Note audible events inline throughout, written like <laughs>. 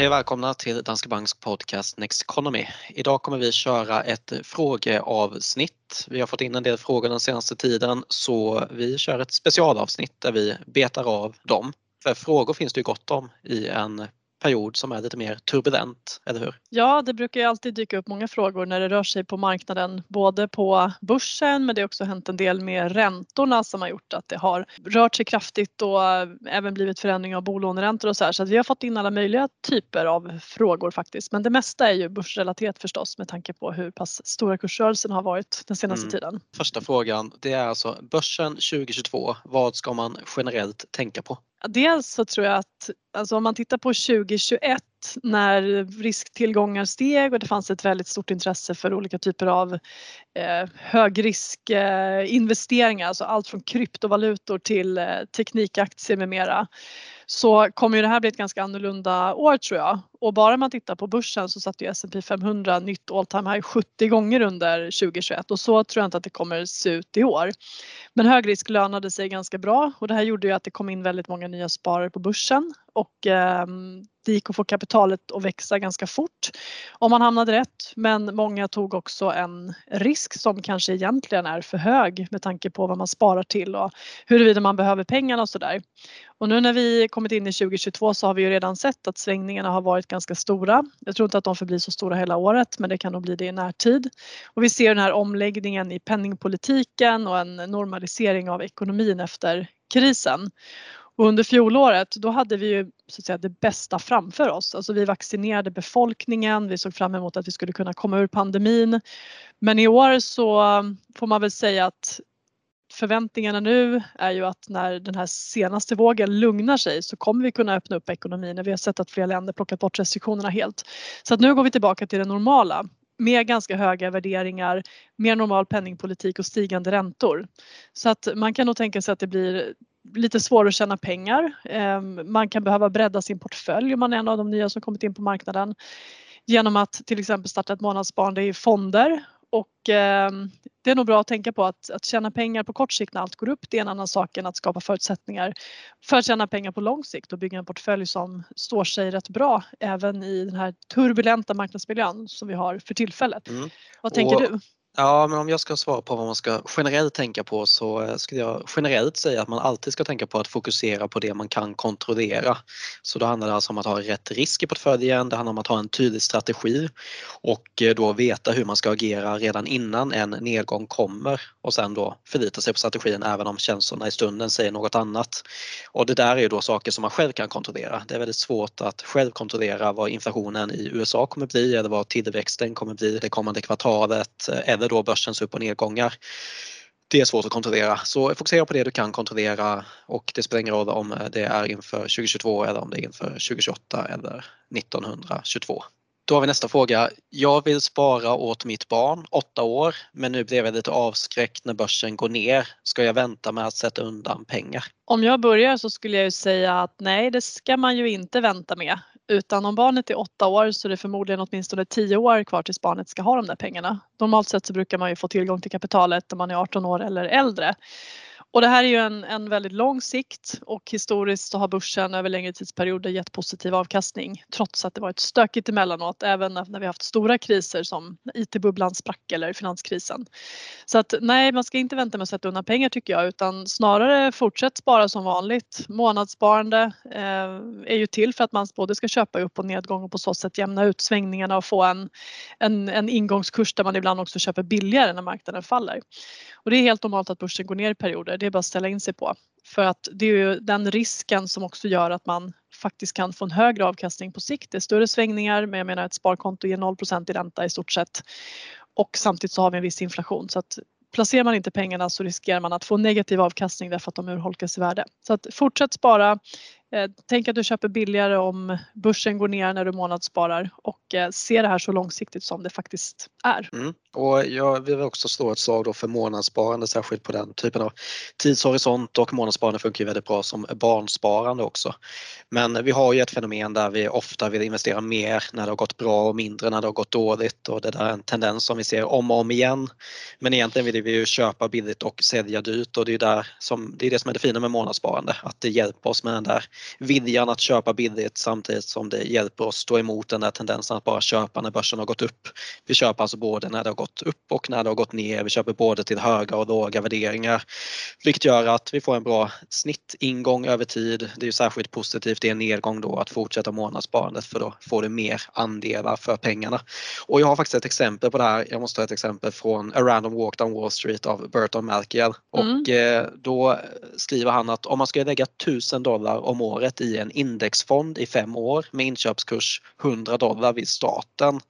Hej och välkomna till Danske Banks podcast Next Economy. Idag kommer vi köra ett frågeavsnitt. Vi har fått in en del frågor den senaste tiden så vi kör ett specialavsnitt där vi betar av dem. För frågor finns det ju gott om i en period som är lite mer turbulent, eller hur? Ja, det brukar ju alltid dyka upp många frågor när det rör sig på marknaden, både på börsen men det har också hänt en del med räntorna som har gjort att det har rört sig kraftigt och även blivit förändring av bolåneräntor och så här. Så vi har fått in alla möjliga typer av frågor faktiskt. Men det mesta är ju börsrelaterat förstås med tanke på hur pass stora kursrörelsen har varit den senaste mm. tiden. Första frågan, det är alltså börsen 2022. Vad ska man generellt tänka på? Dels så tror jag att alltså om man tittar på 2021 när risktillgångar steg och det fanns ett väldigt stort intresse för olika typer av eh, högriskinvesteringar, eh, alltså allt från kryptovalutor till eh, teknikaktier med mera så kommer ju det här bli ett ganska annorlunda år tror jag. Och bara man tittar på börsen så satte ju S&P 500 nytt all time high 70 gånger under 2021 och så tror jag inte att det kommer se ut i år. Men hög risk lönade sig ganska bra och det här gjorde ju att det kom in väldigt många nya sparare på börsen och eh, det gick att få kapitalet att växa ganska fort om man hamnade rätt. Men många tog också en risk som kanske egentligen är för hög med tanke på vad man sparar till och huruvida man behöver pengarna och sådär. Och nu när vi kommit in i 2022 så har vi ju redan sett att svängningarna har varit ganska stora. Jag tror inte att de förblir så stora hela året men det kan nog bli det i närtid. Och vi ser den här omläggningen i penningpolitiken och en normalisering av ekonomin efter krisen. Och under fjolåret då hade vi ju så att säga, det bästa framför oss. Alltså vi vaccinerade befolkningen, vi såg fram emot att vi skulle kunna komma ur pandemin. Men i år så får man väl säga att förväntningarna nu är ju att när den här senaste vågen lugnar sig så kommer vi kunna öppna upp ekonomin. Vi har sett att flera länder plockat bort restriktionerna helt. Så att nu går vi tillbaka till det normala med ganska höga värderingar, mer normal penningpolitik och stigande räntor. Så att man kan nog tänka sig att det blir lite svårare att tjäna pengar. Ehm, man kan behöva bredda sin portfölj om man är en av de nya som kommit in på marknaden genom att till exempel starta ett månadssparande i fonder och ehm, det är nog bra att tänka på att, att tjäna pengar på kort sikt när allt går upp det är en annan sak än att skapa förutsättningar för att tjäna pengar på lång sikt och bygga en portfölj som står sig rätt bra även i den här turbulenta marknadsmiljön som vi har för tillfället. Mm. Vad tänker och, du? Ja, men om jag ska svara på vad man ska generellt tänka på så eh, skulle jag generellt säga att man alltid ska tänka på att fokusera på det man kan kontrollera. Så då handlar det alltså om att ha rätt risk i portföljen, det handlar om att ha en tydlig strategi och eh, då veta hur man ska agera redan innan en nedgång kommer och sen då förlita sig på strategin även om känslorna i stunden säger något annat. Och det där är ju då saker som man själv kan kontrollera. Det är väldigt svårt att själv kontrollera vad inflationen i USA kommer bli eller vad tillväxten kommer bli det kommande kvartalet eh, eller då börsens upp och nedgångar. Det är svårt att kontrollera så fokusera på det du kan kontrollera och det spelar ingen roll om det är inför 2022 eller om det är inför 2028 eller 1922. Då har vi nästa fråga. Jag vill spara åt mitt barn, 8 år, men nu blev jag lite avskräckt när börsen går ner. Ska jag vänta med att sätta undan pengar? Om jag börjar så skulle jag säga att nej, det ska man ju inte vänta med. Utan om barnet är åtta år så är det förmodligen åtminstone tio år kvar tills barnet ska ha de där pengarna. Normalt sett så brukar man ju få tillgång till kapitalet när man är 18 år eller äldre. Och det här är ju en, en väldigt lång sikt och historiskt så har börsen över längre tidsperioder gett positiv avkastning trots att det varit stökigt emellanåt även när vi haft stora kriser som IT-bubblan sprack eller finanskrisen. Så att nej, man ska inte vänta med att sätta undan pengar tycker jag utan snarare fortsätt spara som vanligt. Månadssparande eh, är ju till för att man både ska köpa upp och nedgång och på så sätt jämna ut svängningarna och få en, en, en ingångskurs där man ibland också köper billigare när marknaden faller. Och det är helt normalt att börsen går ner i perioder, det är bara att ställa in sig på. För att det är ju den risken som också gör att man faktiskt kan få en högre avkastning på sikt. Det är större svängningar men jag menar ett sparkonto ger 0 i ränta i stort sett. Och samtidigt så har vi en viss inflation så att placerar man inte pengarna så riskerar man att få negativ avkastning därför att de urholkas i värde. Så att fortsätt spara, Eh, tänk att du köper billigare om börsen går ner när du månadssparar och eh, se det här så långsiktigt som det faktiskt är. Mm. Och jag vill också slå ett slag då för månadssparande särskilt på den typen av tidshorisont och månadssparande funkar ju väldigt bra som barnsparande också. Men vi har ju ett fenomen där vi ofta vill investera mer när det har gått bra och mindre när det har gått dåligt och det där är en tendens som vi ser om och om igen. Men egentligen vill vi ju köpa billigt och sälja dyrt och det är, där som, det, är det som är det fina med månadssparande, att det hjälper oss med den där viljan att köpa billigt samtidigt som det hjälper oss stå emot den där tendensen att bara köpa när börsen har gått upp. Vi köper alltså både när det har gått upp och när det har gått ner. Vi köper både till höga och låga värderingar vilket gör att vi får en bra snittingång över tid. Det är särskilt positivt i en nedgång då att fortsätta månadssparandet för då får du mer andelar för pengarna. Och jag har faktiskt ett exempel på det här. Jag måste ta ett exempel från A Random Walk Down Wall Street av Burton Malkiel och mm. Eh, då skriver han att om man ska lägga 1000 dollar om året i en indexfond i fem år med inköpskurs 100 dollar vid starten.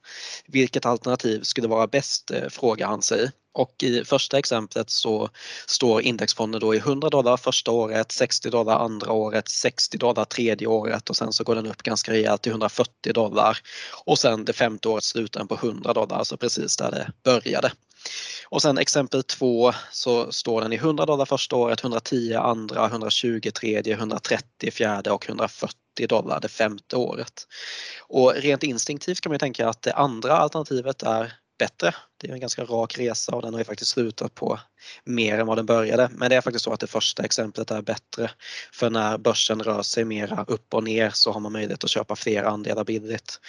Vilket alternativ skulle vara bäst? Eh, frågar han sig. Och i första exemplet så står indexfonden då i 100 dollar första året, 60 dollar andra året, 60 dollar tredje året och sen så går den upp ganska rejält till 140 dollar. Och sen det femte året slutar den på 100 dollar, alltså precis där det började. Och sen exempel två så står den i 100 dollar första året, 110 andra, 120 tredje, 130 fjärde och 140 dollar det femte året. Och rent instinktivt kan man ju tänka att det andra alternativet är bättre. Det är en ganska rak resa och den har ju faktiskt slutat på mer än vad den började. Men det är faktiskt så att det första exemplet är bättre. För när börsen rör sig mera upp och ner så har man möjlighet att köpa fler andelar billigt.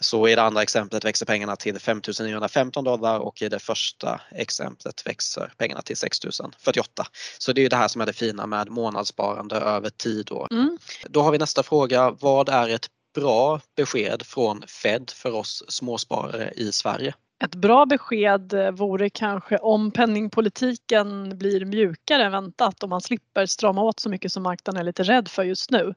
Så i det andra exemplet växer pengarna till 5915 dollar och i det första exemplet växer pengarna till 6048. Så det är det här som är det fina med månadssparande över tid. Då, mm. då har vi nästa fråga. Vad är ett bra besked från Fed för oss småsparare i Sverige? Ett bra besked eh, vore kanske om penningpolitiken blir mjukare än väntat och man slipper strama åt så mycket som marknaden är lite rädd för just nu.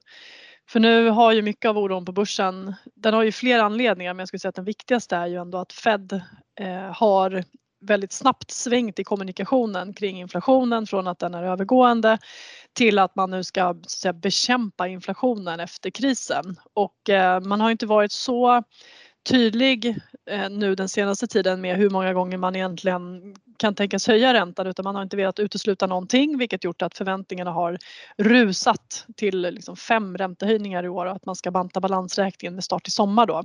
För nu har ju mycket av oron på börsen, den har ju flera anledningar men jag skulle säga att den viktigaste är ju ändå att Fed eh, har väldigt snabbt svängt i kommunikationen kring inflationen från att den är övergående till att man nu ska säga, bekämpa inflationen efter krisen. Och eh, man har inte varit så tydlig eh, nu den senaste tiden med hur många gånger man egentligen kan tänkas höja räntan utan man har inte velat utesluta någonting vilket gjort att förväntningarna har rusat till liksom fem räntehöjningar i år och att man ska banta balansräkningen med start i sommar då.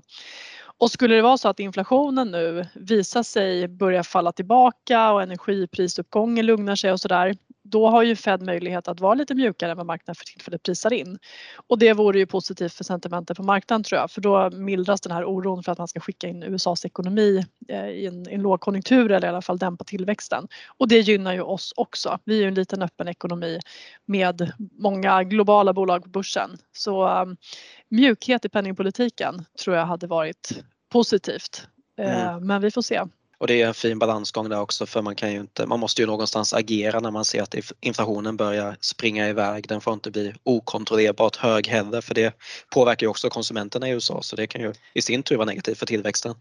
Och skulle det vara så att inflationen nu visar sig börja falla tillbaka och energiprisuppgången lugnar sig och sådär då har ju Fed möjlighet att vara lite mjukare än vad marknaden för tillfället prisar in. Och det vore ju positivt för sentimentet på marknaden tror jag för då mildras den här oron för att man ska skicka in USAs ekonomi eh, i en, en lågkonjunktur eller i alla fall dämpa tillväxten. Och det gynnar ju oss också. Vi är ju en liten öppen ekonomi med många globala bolag på börsen. Så um, mjukhet i penningpolitiken tror jag hade varit positivt. Eh, mm. Men vi får se. Och det är en fin balansgång där också för man kan ju inte, man måste ju någonstans agera när man ser att inflationen börjar springa iväg. Den får inte bli okontrollerbart hög heller för det påverkar ju också konsumenterna i USA så det kan ju i sin tur vara negativt för tillväxten.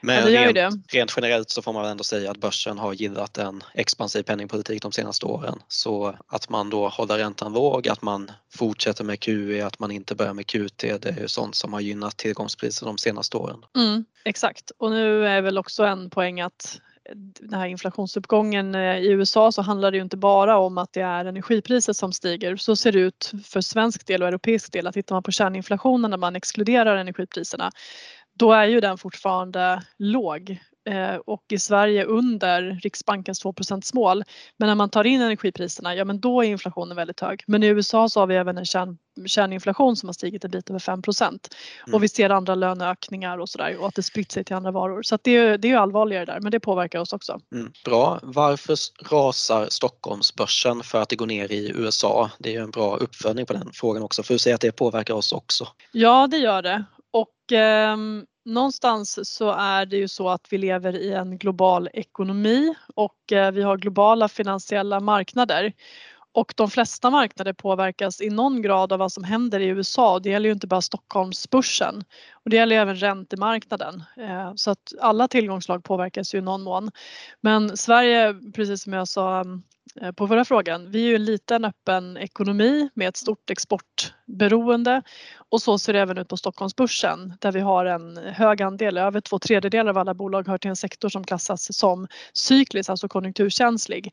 Men ja, rent, rent, generellt så får man väl ändå säga att börsen har gillat en expansiv penningpolitik de senaste åren. Så att man då håller räntan låg, att man fortsätter med QE, att man inte börjar med QT, det är ju sånt som har gynnat tillgångspriser de senaste åren. Mm, exakt och nu är väl också en poäng att den här inflationsuppgången eh, i USA så handlar det ju inte bara om att det är energipriset som stiger. Så ser det ut för svensk del och europeisk del. Att tittar man på kärninflationen när man exkluderar energipriserna då är ju den fortfarande låg eh, och i Sverige under Riksbankens 2% mål. Men när man tar in energipriserna, ja men då är inflationen väldigt hög. Men i USA så har vi även en kärn, kärninflation som har stigit en bit över 5 mm. och vi ser andra löneökningar och sådär och att det spritt sig till andra varor. Så det, är, det är allvarligare där men det påverkar oss också. Mm, bra. Varför rasar Stockholmsbörsen för att det går ner i USA? Det är ju en bra uppföljning på den frågan också för att säga att det påverkar oss också. Ja det gör det och eh, någonstans så är det ju så att vi lever i en global ekonomi och eh, vi har globala finansiella marknader. Och de flesta marknader påverkas i någon grad av vad som händer i USA. Det gäller ju inte bara Stockholmsbörsen och det gäller även räntemarknaden. Eh, så att alla tillgångslag påverkas ju i någon mån. Men Sverige, precis som jag sa ehm, på förra frågan. Vi är ju en liten öppen ekonomi med ett stort exportberoende och så ser det även ut på Stockholmsbörsen där vi har en hög andel, över två tredjedelar av alla bolag hör till en sektor som klassas som cyklisk, alltså konjunkturkänslig.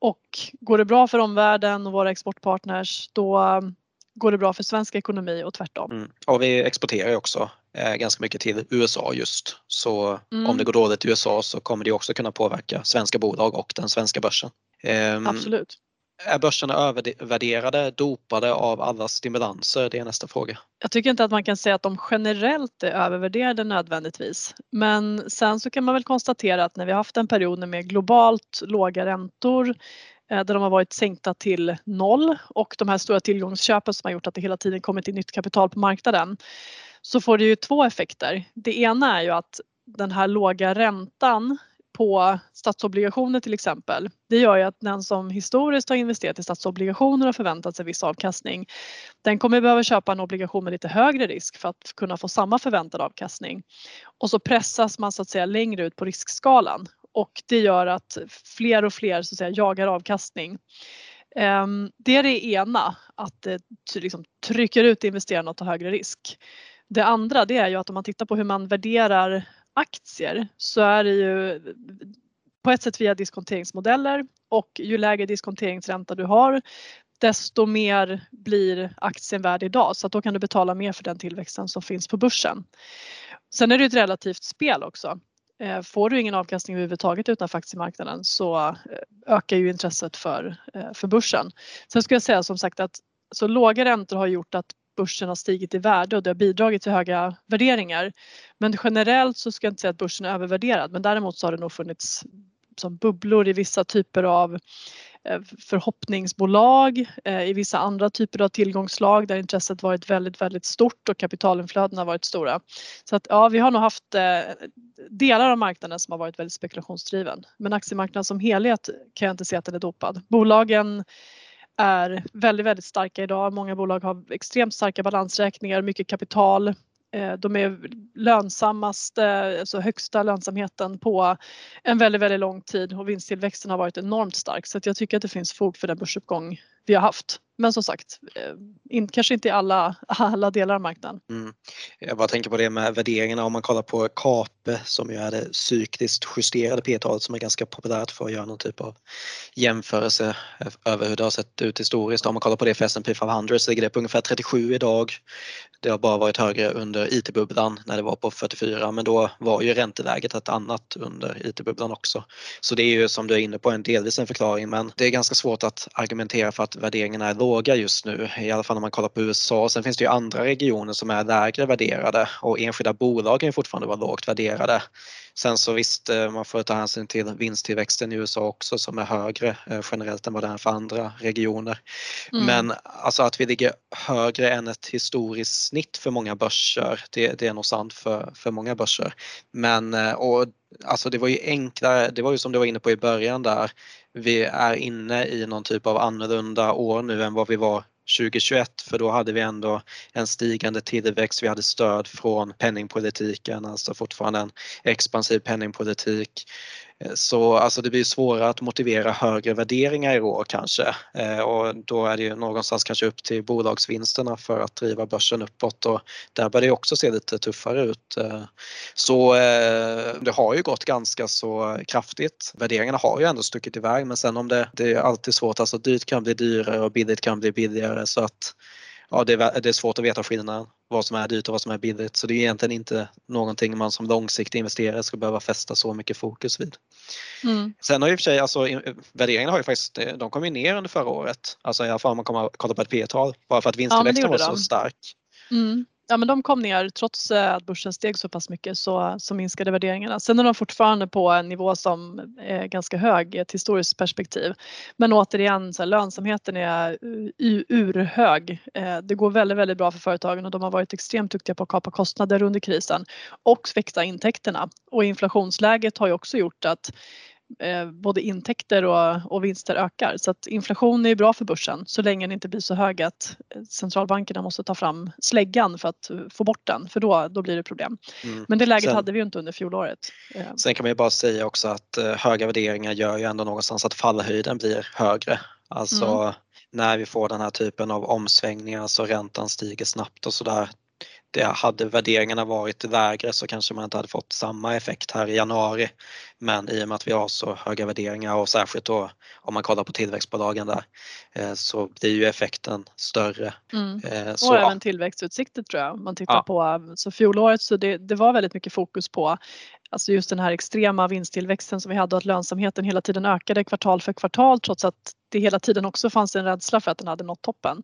Och går det bra för omvärlden och våra exportpartners då um, går det bra för svensk ekonomi och tvärtom. Mm. Och vi exporterar ju också eh, ganska mycket till USA just. Så mm. om det går dåligt i USA så kommer det också kunna påverka svenska bolag och den svenska börsen. Ehm, Absolut. är börserna övervärderade, dopade av alla stimulanser? Det är nästa fråga. Jag tycker inte att man kan säga att de generellt är övervärderade nödvändigtvis. Men sen så kan man väl konstatera att när vi har haft en period med globalt låga räntor eh, där de har varit sänkta till noll och de här stora tillgångsköpen som har gjort att det hela tiden kommit in nytt kapital på marknaden så får det ju två effekter. Det ena är ju att den här låga räntan på statsobligationer till exempel. Det gör ju att den som historiskt har investerat i statsobligationer och förväntat sig viss avkastning, den kommer behöva köpa en obligation med lite högre risk för att kunna få samma förväntad avkastning. Och så pressas man så att säga längre ut på riskskalan och det gör att fler och fler så att säga jagar avkastning. Ehm, det är det ena, att eh, det liksom trycker ut investerarna att ta högre risk. Det andra det är ju att om man tittar på hur man värderar aktier så är det ju på ett sätt via diskonteringsmodeller och ju lägre diskonteringsränta du har desto mer blir aktien värd idag så att då kan du betala mer för den tillväxten som finns på börsen. Sen är det ett relativt spel också. Eh, får du ingen avkastning överhuvudtaget utanför aktiemarknaden så eh, ökar ju intresset för, eh, för börsen. Sen skulle jag säga som sagt att så låga räntor har gjort att börsen har stigit i värde och det har bidragit till höga värderingar. Men generellt så ska jag inte säga att börsen är övervärderad men däremot så har det nog funnits som bubblor i vissa typer av eh, förhoppningsbolag, eh, i vissa andra typer av tillgångslag där intresset varit väldigt, väldigt stort och kapitalinflödena varit stora. Så att ja, vi har nog haft eh, delar av marknaden som har varit väldigt spekulationsdriven. Men aktiemarknaden som helhet kan jag inte se att den är dopad. Bolagen är väldigt, väldigt starka idag. Många bolag har extremt starka balansräkningar, mycket kapital. Eh, de är lönsammast, eh, alltså högsta lönsamheten på en väldigt, väldigt lång tid och vinsttillväxten har varit enormt stark så jag tycker att det finns fog för den börsuppgång vi har haft. Men som sagt, eh, in, kanske inte i alla, <laughs> alla delar av marknaden. Mm. Jag bara tänker på det med värderingarna om man kollar på uppe som ju är det cykliskt justerade P-talet som är ganska populärt för att göra någon typ av jämförelse över hur det har sett ut historiskt. Om man kollar på det för S&P 500 så ligger det på ungefär 37 idag. Det har bara varit högre under IT-bubblan när det var på 44 men då var ju ränteläget ett annat under IT-bubblan också. Så det är ju som du är inne på en delvis en förklaring men det är ganska svårt att argumentera för att värderingarna är låga just nu, i alla fall om man kollar på USA. Sen finns det ju andra regioner som är lägre värderade och enskilda bolag kan fortfarande vara lågt värderade. Sen så visst, eh, man får ta hänsyn till vinsttillväxten i USA också som är högre eh, generellt än vad det är för andra regioner. Mm. Men alltså att vi ligger högre än ett historiskt snitt för många börser, det, det är nog sant för, för många börser. Men eh, och, alltså det var ju enklare, det var ju som du var inne på i början där, vi är inne i någon typ av annorlunda år nu än vad vi var 2021 för då hade vi ändå en stigande tillväxt, vi hade stöd från penningpolitiken, alltså fortfarande en expansiv penningpolitik. Eh, så alltså det blir svårare att motivera högre värderingar i år kanske eh, och då är det ju någonstans kanske upp till bolagsvinsterna för att driva börsen uppåt och där börjar det också se lite tuffare ut. Eh, så det har ju gått ganska så kraftigt. Värderingarna har ju ändå stuckit iväg men sen om det, det är alltid svårt, alltså dyrt kan bli dyrare och billigt kan bli billigare så att ja, det är, det är svårt att veta skillnaden, vad som är dyrt och vad som är billigt. Så det är egentligen inte någonting man som långsiktig investerare ska behöva fästa så mycket fokus vid. Mm. Sen har ju för sig, alltså, värderingarna har ju faktiskt, de kom ju ner under förra året. Alltså i alla fall om man kollar på ett P-tal, bara för att vinsttillväxten ja, var så stark. Mm. Ja men de kom ner trots eh, att börsen steg så pass mycket så, så minskade värderingarna. Sen är de fortfarande på en nivå som är ganska hög i ett historiskt perspektiv. Men återigen så här, lönsamheten är eh, urhög. Det går väldigt, väldigt bra för företagen och de har varit extremt duktiga på att kapa kostnader under krisen och växa intäkterna. Och inflationsläget har ju också gjort att både intäkter och, och vinster ökar. Så att inflation är bra för börsen så länge den inte blir så hög att centralbankerna måste ta fram släggan för att få bort den för då, då blir det problem. Mm. Men det läget sen, hade vi ju inte under fjolåret. Eh. Sen kan man ju bara säga också att eh, höga värderingar gör ju ändå någonstans att fallhöjden blir högre. Alltså mm. när vi får den här typen av omsvängningar så räntan stiger snabbt och sådär det hade värderingarna varit lägre så kanske man inte hade fått samma effekt här i januari. Men i och med att vi har så höga värderingar och särskilt då om man kollar på tillväxtbolagen där eh, så blir ju effekten större. Mm. Eh, så, och även tillväxtutsikter tror jag. Man tittar ja. på så fjolåret så det, det var väldigt mycket fokus på Alltså just den här extrema vinsttillväxten som vi hade och att lönsamheten hela tiden ökade kvartal för kvartal trots att det hela tiden också fanns en rädsla för att den hade nått toppen.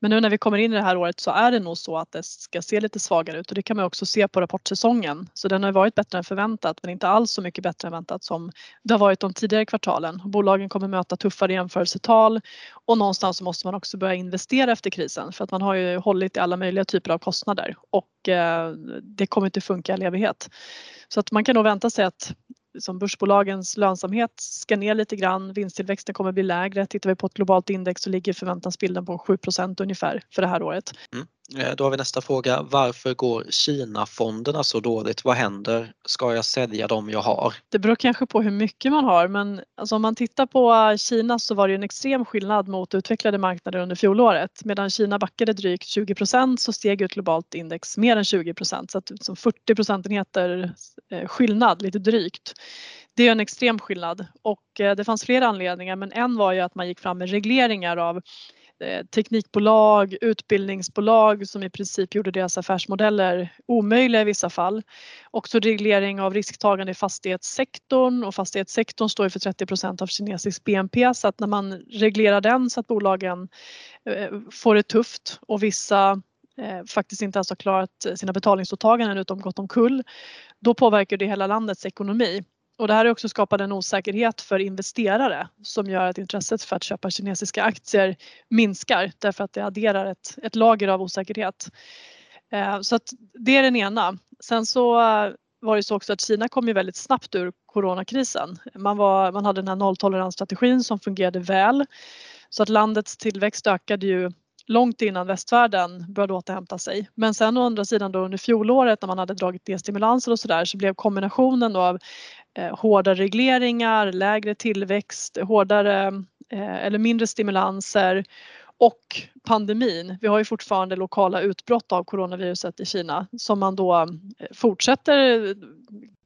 Men nu när vi kommer in i det här året så är det nog så att det ska se lite svagare ut och det kan man också se på rapportsäsongen. Så den har varit bättre än förväntat men inte alls så mycket bättre än väntat som det har varit de tidigare kvartalen. Bolagen kommer möta tuffare jämförelsetal och någonstans måste man också börja investera efter krisen för att man har ju hållit i alla möjliga typer av kostnader och eh, det kommer inte funka i evighet. Så att man kan nog vänta sig att som börsbolagens lönsamhet ska ner lite grann, vinsttillväxten kommer bli lägre. Tittar vi på ett globalt index så ligger förväntansbilden på 7% ungefär för det här året. Mm. Eh, då har vi nästa fråga. Varför går Kina-fonderna så dåligt? Vad händer? Ska jag sälja dem jag har? Det beror kanske på hur mycket man har men alltså om man tittar på Kina så var det en extrem skillnad mot utvecklade marknader under fjolåret. Medan Kina backade drygt 20% så steg ett globalt index mer än 20% så att som 40 procentenheter eh, skillnad lite drygt. Det är en extrem skillnad och eh, det fanns flera anledningar men en var ju att man gick fram med regleringar av Eh, teknikbolag, utbildningsbolag som i princip gjorde deras affärsmodeller omöjliga i vissa fall. Också reglering av risktagande i fastighetssektorn och fastighetssektorn står ju för 30% av kinesisk BNP så att när man reglerar den så att bolagen eh, får det tufft och vissa eh, faktiskt inte ens har klarat sina betalningsåtaganden utan gått omkull, då påverkar det hela landets ekonomi. Och det här har också skapat en osäkerhet för investerare som gör att intresset för att köpa kinesiska aktier minskar därför att det adderar ett, ett lager av osäkerhet. Eh, så att det är den ena. Sen så eh, var det så också att Kina kom ju väldigt snabbt ur coronakrisen. Man, var, man hade den här nolltoleransstrategin som fungerade väl så att landets tillväxt ökade ju långt innan västvärlden började återhämta sig. Men sen å andra sidan då under fjolåret när man hade dragit ner stimulanser och sådär så blev kombinationen då av eh, hårda regleringar, lägre tillväxt, hårdare eh, eller mindre stimulanser och pandemin. Vi har ju fortfarande lokala utbrott av coronaviruset i Kina som man då eh, fortsätter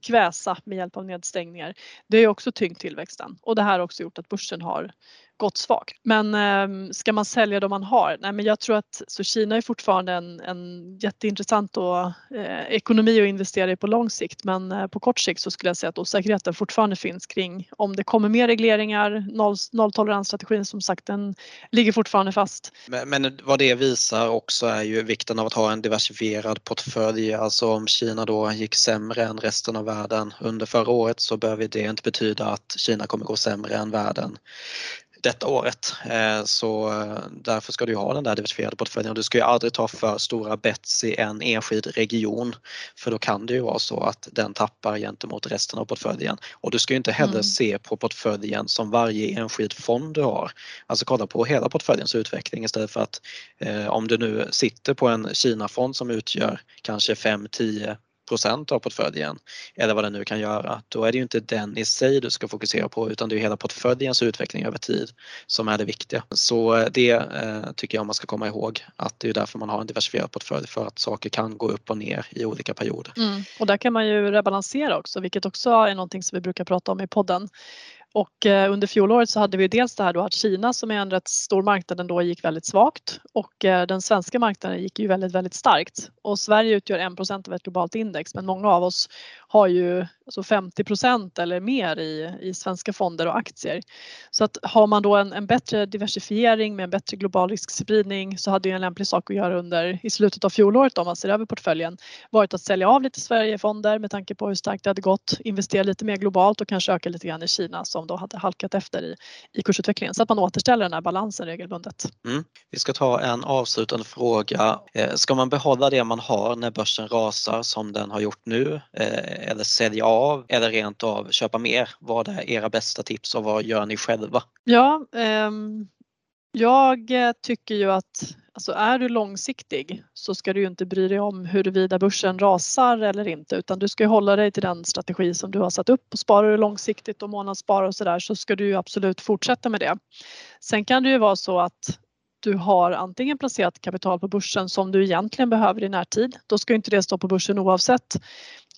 kväsa med hjälp av nedstängningar. Det har ju också tyngt tillväxten och det här har också gjort att börsen har gått svagt. Men eh, ska man sälja de man har? Nej men jag tror att så Kina är fortfarande en, en jätteintressant och, eh, ekonomi att investera i på lång sikt men eh, på kort sikt så skulle jag säga att osäkerheten fortfarande finns kring om det kommer mer regleringar, noll, nolltoleransstrategin som sagt den ligger fortfarande fast. Men, men vad det visar också är ju vikten av att ha en diversifierad portfölj. Alltså om Kina då gick sämre än resten av världen under förra året så behöver det inte betyda att Kina kommer gå sämre än världen detta året. Eh, så eh, därför ska du ha den där diversifierade portföljen. Du ska ju aldrig ta för stora bets i en enskild region för då kan det ju vara så att den tappar gentemot resten av portföljen. Och du ska inte heller mm. se på portföljen som varje enskild fond du har. Alltså kolla på hela portföljens utveckling istället för att eh, om du nu sitter på en Kina-fond som utgör kanske 5-10 procent av portföljen eller vad den nu kan göra, då är det ju inte den i sig du ska fokusera på utan det är hela portföljens utveckling över tid som är det viktiga. Så eh, det eh, tycker jag man ska komma ihåg att det är därför man har en diversifierad portfölj för att saker kan gå upp och ner i olika perioder. Mm. Och där kan man ju rebalansera också vilket också är någonting som vi brukar prata om i podden. Och eh, under fjolåret så hade vi dels det här då att Kina som är en rätt stor marknad ändå gick väldigt svagt och eh, den svenska marknaden gick ju väldigt, väldigt starkt. Och Sverige utgör 1 av ett globalt index men många av oss har ju alltså 50% eller mer i, i svenska fonder och aktier. Så att har man då en, en bättre diversifiering med en bättre global riskspridning så hade ju en lämplig sak att göra under i slutet av fjolåret om man ser över portföljen varit att sälja av lite Sverigefonder med tanke på hur starkt det hade gått, investera lite mer globalt och kanske öka lite grann i Kina som då hade halkat efter i, i kursutvecklingen så att man återställer den här balansen regelbundet. Mm. Vi ska ta en avslutande fråga. Eh, ska man behålla det man har när börsen rasar som den har gjort nu eh, eller sälja av eller rent av köpa mer? Vad är era bästa tips och vad gör ni själva? Ja, eh, jag tycker ju att alltså är du långsiktig så ska du ju inte bry dig om huruvida börsen rasar eller inte utan du ska hålla dig till den strategi som du har satt upp och sparar du långsiktigt och månadssparar och sådär så ska du ju absolut fortsätta med det. Sen kan det ju vara så att du har antingen placerat kapital på börsen som du egentligen behöver i närtid. Då ska inte det stå på börsen oavsett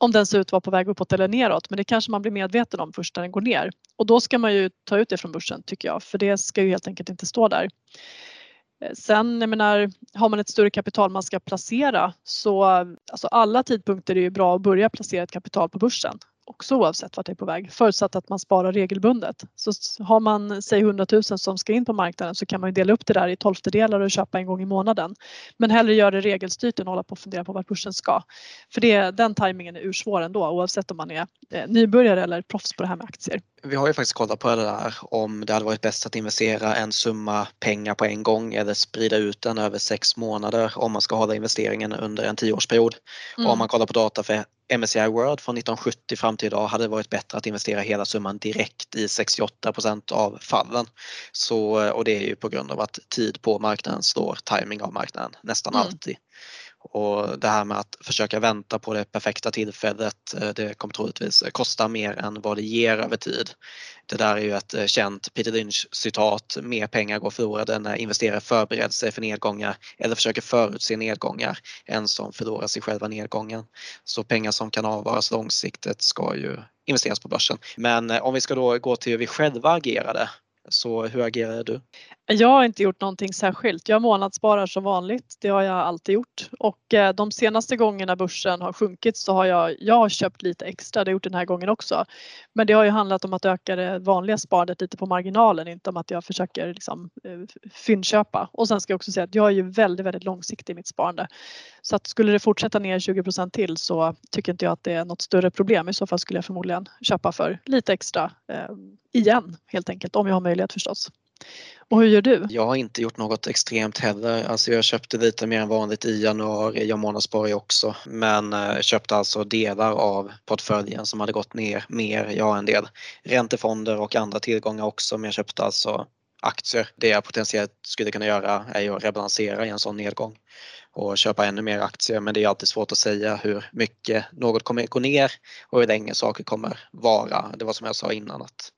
om den ser ut att vara på väg uppåt eller neråt men det kanske man blir medveten om först när den går ner. Och då ska man ju ta ut det från börsen tycker jag för det ska ju helt enkelt inte stå där. Eh, sen jag menar, har man ett större kapital man ska placera så alltså alla tidpunkter är ju bra att börja placera ett kapital på börsen också oavsett vart det är på väg förutsatt att man sparar regelbundet. Så har man säg 100 000 som ska in på marknaden så kan man ju dela upp det där i tolftedelar och köpa en gång i månaden. Men hellre göra det regelstyrt än hålla på och fundera på vart börsen ska. För det, den tajmingen är ursvår ändå oavsett om man är eh, nybörjare eller proffs på det här med aktier. Vi har ju faktiskt kollat på det där om det hade varit bäst att investera en summa pengar på en gång eller sprida ut den över sex månader om man ska hålla investeringen under en tioårsperiod. Mm. Och om man kollar på data för MSCI World från 1970 fram till idag hade det varit bättre att investera hela summan direkt i 68% av fallen. Så, och det är ju på grund av att tid på marknaden slår timing av marknaden nästan mm. alltid. Och det här med att försöka vänta på det perfekta tillfället, eh, det kommer troligtvis kosta mer än vad det ger över tid. Det där är ju ett eh, känt Peter Lynch citat, mer pengar går förlorade när investerare förbereder sig för nedgångar eller försöker förutse nedgångar än som förlorar sig själva nedgången. Så pengar som kan avvaras långsiktigt ska ju investeras på börsen. Men eh, om vi ska då gå till hur vi själva agerade så hur agerar du? Jag har inte gjort någonting särskilt. Jag månadssparar som vanligt. Det har jag alltid gjort och eh, de senaste gångerna börsen har sjunkit så har jag, jag har köpt lite extra. Det har jag gjort den här gången också. Men det har ju handlat om att öka det vanliga sparandet lite på marginalen, inte om att jag försöker liksom, eh, fyndköpa. Och sen ska jag också säga att jag är ju väldigt, väldigt långsiktig i mitt sparande. Så att skulle det fortsätta ner 20% till så tycker inte jag att det är något större problem. I så fall skulle jag förmodligen köpa för lite extra eh, igen helt enkelt om jag har möjlighet förstås. Och hur gör du? Jag har inte gjort något extremt heller. Alltså jag köpte lite mer än vanligt i januari. Jag månadssparar ju också. Men eh, köpte alltså delar av portföljen som hade gått ner mer. Jag har en del räntefonder och andra tillgångar också men jag köpte alltså aktier. Det jag potentiellt skulle kunna göra är ju att rebalansera i en sån nedgång och köpa ännu mer aktier men det är alltid svårt att säga hur mycket något kommer gå ner och hur länge saker kommer vara. Det var som jag sa innan att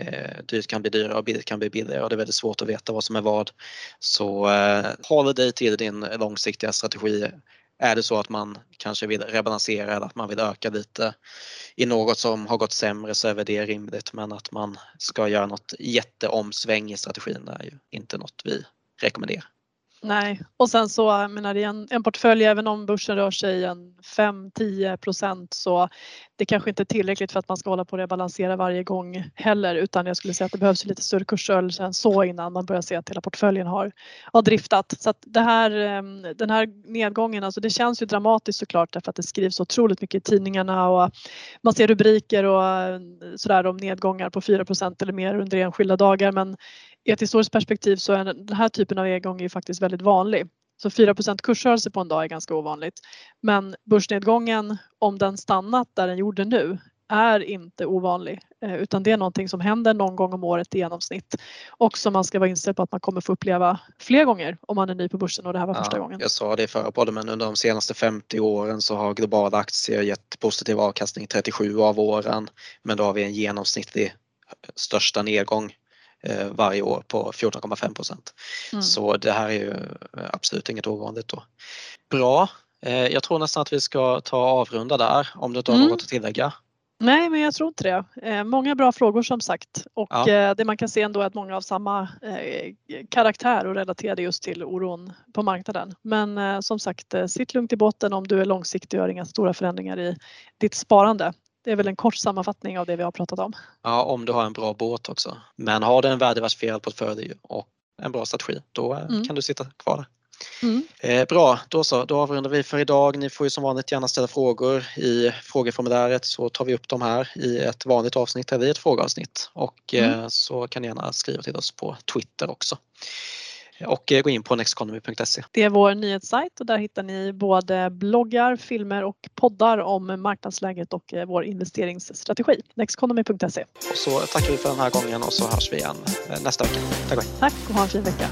Eh, dyrt kan bli dyrare och billigt kan bli billigare och det är väldigt svårt att veta vad som är vad. Så eh, håll dig till din långsiktiga strategi. Är det så att man kanske vill rebalansera eller att man vill öka lite i något som har gått sämre så är väl det rimligt men att man ska göra något jätteomsväng i strategin är ju inte något vi rekommenderar. Nej, och sen så jag menar i en, en portfölj, även om börsen rör sig en 5-10 procent så det kanske inte är tillräckligt för att man ska hålla på att rebalansera varje gång heller utan jag skulle säga att det behövs lite större kursrörelse än så innan man börjar se att hela portföljen har, har driftat. Så att det här, ehm, den här nedgången, alltså det känns ju dramatiskt såklart därför att det skrivs otroligt mycket i tidningarna och man ser rubriker och eh, sådär om nedgångar på 4% eller mer under enskilda dagar men i ett historiskt perspektiv så är den här typen av nedgång ju faktiskt väldigt vanlig. Så 4% kursrörelse på en dag är ganska ovanligt. Men börsnedgången, om den stannat där den gjorde nu, är inte ovanlig eh, utan det är någonting som händer någon gång om året i genomsnitt och som man ska vara inställd på att man kommer få uppleva fler gånger om man är ny på börsen och det här var första gången. Jag sa det i förra podden men under de senaste 50 åren så har globala aktier gett positiv avkastning 37 av åren men då har vi en genomsnittlig största nedgång varje år på 14,5 procent. Mm. Så det här är ju eh, absolut inget ovanligt då. Bra. Eh, jag tror nästan att vi ska ta avrunda där om du inte har mm. något att tillägga. Nej, men jag tror inte det. Många bra frågor som sagt och ja. det man kan se ändå är att många av samma karaktär och relaterade just till oron på marknaden. Men som sagt, sitt lugnt i båten om du är långsiktig och gör inga stora förändringar i ditt sparande. Det är väl en kort sammanfattning av det vi har pratat om. Ja, om du har en bra båt också. Men har du en värdeversifierad portfölj och en bra strategi, då eh, mm. kan du sitta kvar där. Mm. Eh, bra, då så. Då avrundar vi för idag. Ni får ju som vanligt gärna ställa frågor i frågeformuläret så tar vi upp dem här i ett vanligt avsnitt eller i ett frågeavsnitt. Och mm. eh, så kan ni gärna skriva till oss på Twitter också och eh, gå in på nexteconomy.se. Det är vår nyhetssajt och där hittar ni både bloggar, filmer och poddar om marknadsläget och eh, vår investeringsstrategi. Nexteconomy.se. Så tackar vi för den här gången och så hörs vi igen eh, nästa vecka. Tack och Tack och ha en fin vecka.